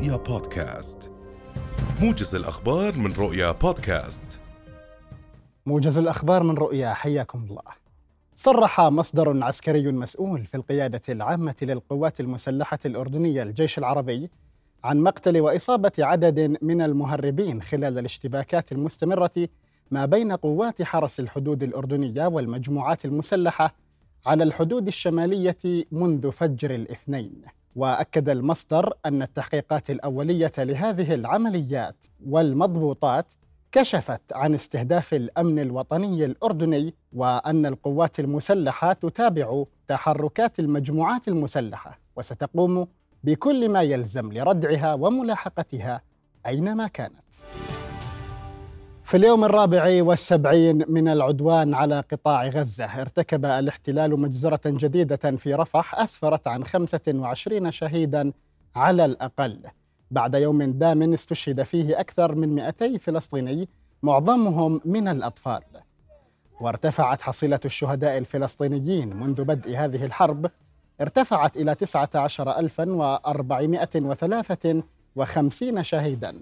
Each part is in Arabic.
رؤيا بودكاست. موجز الأخبار من رؤيا بودكاست. موجز الأخبار من رؤيا حياكم الله. صرح مصدر عسكري مسؤول في القيادة العامة للقوات المسلحة الأردنية الجيش العربي عن مقتل وإصابة عدد من المهربين خلال الاشتباكات المستمرة ما بين قوات حرس الحدود الأردنية والمجموعات المسلحة على الحدود الشمالية منذ فجر الاثنين. وأكد المصدر أن التحقيقات الأولية لهذه العمليات والمضبوطات كشفت عن استهداف الأمن الوطني الأردني وأن القوات المسلحة تتابع تحركات المجموعات المسلحة وستقوم بكل ما يلزم لردعها وملاحقتها أينما كانت. في اليوم الرابع والسبعين من العدوان على قطاع غزة ارتكب الاحتلال مجزرة جديدة في رفح أسفرت عن 25 شهيدا على الأقل. بعد يوم دام استشهد فيه أكثر من 200 فلسطيني معظمهم من الأطفال. وارتفعت حصيلة الشهداء الفلسطينيين منذ بدء هذه الحرب ارتفعت إلى 19453 شهيدا.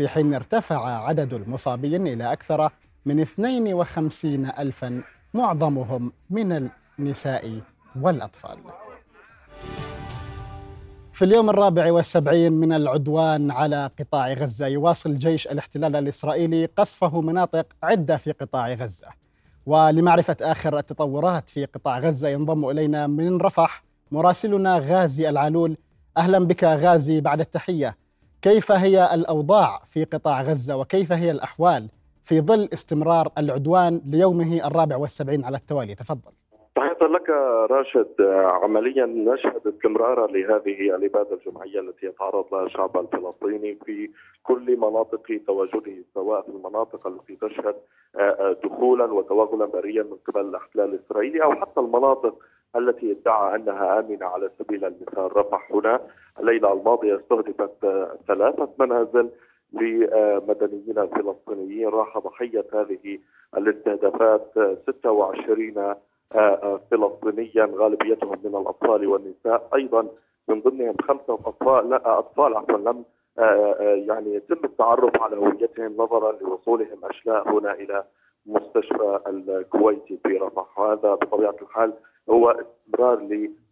في حين ارتفع عدد المصابين إلى أكثر من 52 ألفا معظمهم من النساء والأطفال. في اليوم الرابع والسبعين من العدوان على قطاع غزة يواصل جيش الاحتلال الإسرائيلي قصفه مناطق عدة في قطاع غزة. ولمعرفة آخر التطورات في قطاع غزة ينضم إلينا من رفح مراسلنا غازي العلول. أهلا بك غازي بعد التحية. كيف هي الأوضاع في قطاع غزة وكيف هي الأحوال في ظل استمرار العدوان ليومه الرابع والسبعين على التوالي؟ تفضل. تحية لك راشد. عمليا نشهد استمرارا لهذه الإبادة الجماعية التي يتعرض لها الشعب الفلسطيني في كل مناطق تواجده سواء في المناطق التي تشهد دخولا وتوغلا بريا من قبل الاحتلال الإسرائيلي أو حتى المناطق التي ادعى أنها آمنة على سبيل المثال. رفح هنا. الليلة الماضية استهدفت ثلاثة منازل لمدنيين فلسطينيين. راح ضحية هذه الاستهدافات. 26 فلسطينيا غالبيتهم من الأطفال والنساء. أيضا من ضمنهم خمسة أطفال لا أطفال عفوا لم يعني يتم التعرف على هويتهم نظرا لوصولهم أشلاء هنا إلى مستشفى الكويتي في رفح. وهذا بطبيعة الحال هو استمرار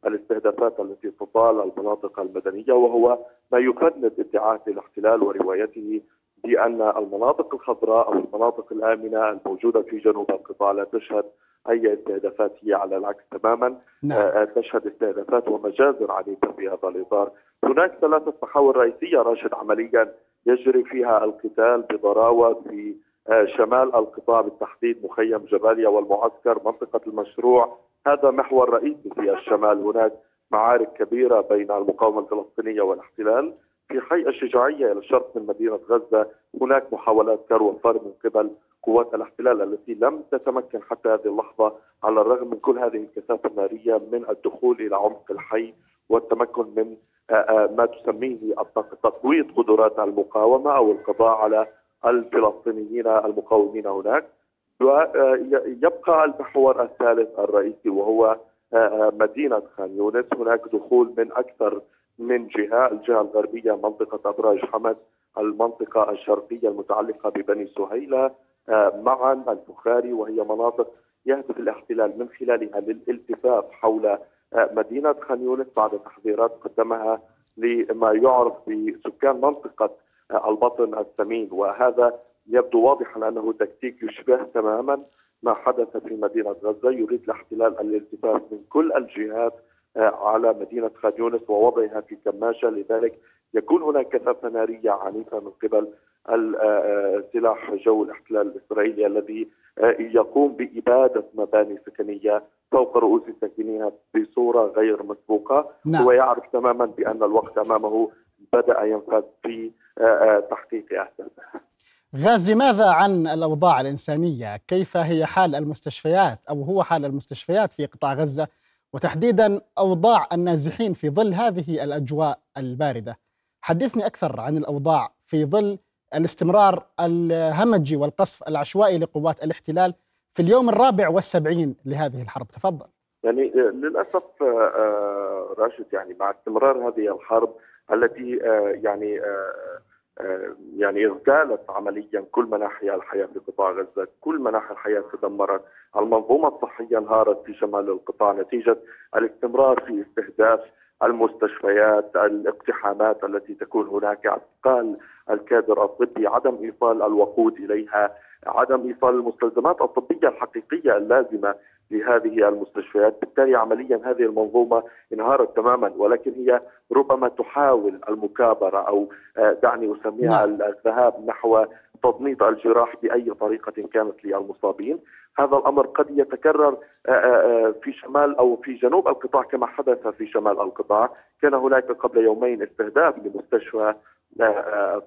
للاستهدافات التي تطال المناطق المدنية وهو ما يفند ادعاءات الاحتلال وروايته بأن المناطق الخضراء أو المناطق الآمنة الموجودة في جنوب القطاع لا تشهد أي استهدافات هي على العكس تماما نعم. آه تشهد استهدافات ومجازر عنيفة في هذا الإطار. هناك ثلاثة محاور رئيسية راشد عمليا يجري فيها القتال بضراوه في آه شمال القطاع بالتحديد مخيم جباليا والمعسكر منطقة المشروع هذا محور رئيسي في الشمال. هناك معارك كبيرة بين المقاومة الفلسطينية والاحتلال. في حي الشجاعية إلى الشرق من مدينة غزة هناك محاولات كر وفر من قبل قوات الاحتلال التي لم تتمكن حتى هذه اللحظة على الرغم من كل هذه الكثافة النارية من الدخول إلى عمق الحي والتمكن من ما تسميه تقويض قدرات المقاومة أو القضاء على الفلسطينيين المقاومين هناك. ويبقى المحور الثالث الرئيسي وهو مدينة خان يونس. هناك دخول من أكثر من جهة الجهة الغربية منطقة أبراج حمد المنطقة الشرقية المتعلقة ببني سهيلة معا البخاري وهي مناطق يهدف الاحتلال من خلالها للالتفاف حول مدينة خان يونس بعد تحذيرات قدمها لما يعرف بسكان منطقة البطن الثمين. وهذا يبدو واضحا أنه تكتيك يشبه تماما ما حدث في مدينة غزة. يريد الاحتلال الالتفاف من كل الجهات على مدينة خان يونس ووضعها في كماشة. لذلك يكون هناك كثافة نارية عنيفة من قبل سلاح جو الاحتلال الإسرائيلي الذي يقوم بإبادة مباني سكنية فوق رؤوس ساكنيها بصورة غير مسبوقة. نعم. هو يعرف تماما بأن الوقت أمامه بدأ ينفذ في تحقيق اهدافه غازي ماذا عن الأوضاع الإنسانية؟ كيف هي حال المستشفيات أو هو حال المستشفيات في قطاع غزة وتحديدا أوضاع النازحين في ظل هذه الأجواء الباردة؟ حدثني أكثر عن الأوضاع في ظل الاستمرار الهمجي والقصف العشوائي لقوات الاحتلال في اليوم الرابع والسبعين لهذه الحرب تفضل يعني للأسف راشد يعني مع استمرار هذه الحرب التي يعني يعني اغتالت عمليا كل مناحي الحياة في قطاع غزة، كل مناحي الحياة تدمرت، المنظومة الصحية انهارت في شمال القطاع نتيجة الاستمرار في استهداف المستشفيات، الاقتحامات التي تكون هناك، اعتقال الكادر الطبي، عدم إيصال الوقود إليها، عدم إيصال المستلزمات الطبية الحقيقية اللازمة لهذه المستشفيات. بالتالي عمليا هذه المنظومة انهارت تماما ولكن هي ربما تحاول المكابرة أو آه، دعني أسميها نعم. الذهاب نحو تضميد الجراح بأي طريقة كانت للمصابين، هذا الأمر قد يتكرر آه، آه، في شمال أو في جنوب القطاع كما حدث في شمال القطاع، كان هناك قبل يومين استهداف لمستشفى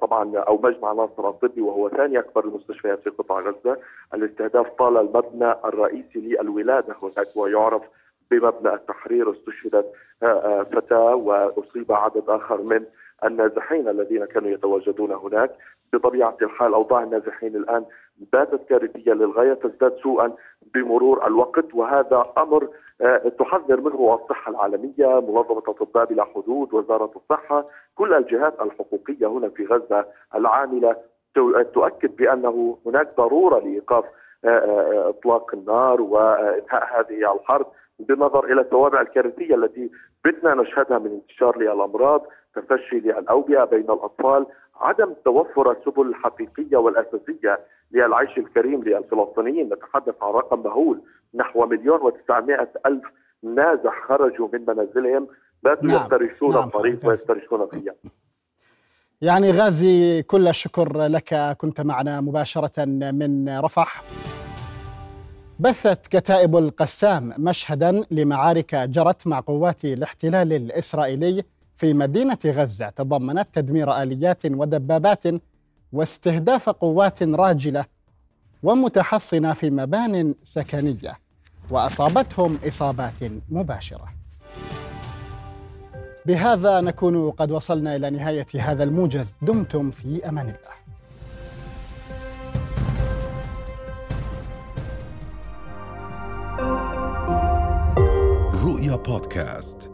طبعا أو مجمع ناصر الطبي وهو ثاني أكبر المستشفيات في قطاع غزة، الاستهداف طال المبنى الرئيسي للولادة. هناك ويعرف بمبنى التحرير استشهدت آه، آه، فتاة وأصيب عدد آخر من النازحين الذين كانوا يتواجدون هناك. بطبيعة الحال أوضاع النازحين الآن باتت كارثية للغاية تزداد سوءا بمرور الوقت وهذا أمر آه، تحذر منه الصحة العالمية، منظمة الاطباء بلا حدود، وزارة الصحة، كل الجهات الحقوقية هنا في غزة العاملة تؤكد بأنه هناك ضرورة لإيقاف إطلاق النار وإنهاء هذه الحرب بالنظر إلى التوابع الكارثية التي بدنا نشهدها من انتشار للأمراض، تفشي للأوبئة بين الأطفال، عدم توفر السبل الحقيقية والأساسية للعيش الكريم للفلسطينيين، نتحدث عن رقم مهول نحو مليون وتسعمائة ألف نازح خرجوا من منازلهم باتوا نعم. يفترشون نعم. الطريق ويفترشون الخيام يعني غازي كل الشكر لك كنت معنا مباشرة من رفح بثت كتائب القسام مشهدا لمعارك جرت مع قوات الاحتلال الإسرائيلي في مدينة غزة تضمنت تدمير آليات ودبابات واستهداف قوات راجلة ومتحصنة في مبان سكنية وأصابتهم إصابات مباشرة. بهذا نكون قد وصلنا إلى نهاية هذا الموجز دمتم في أمان الله. رؤيا بودكاست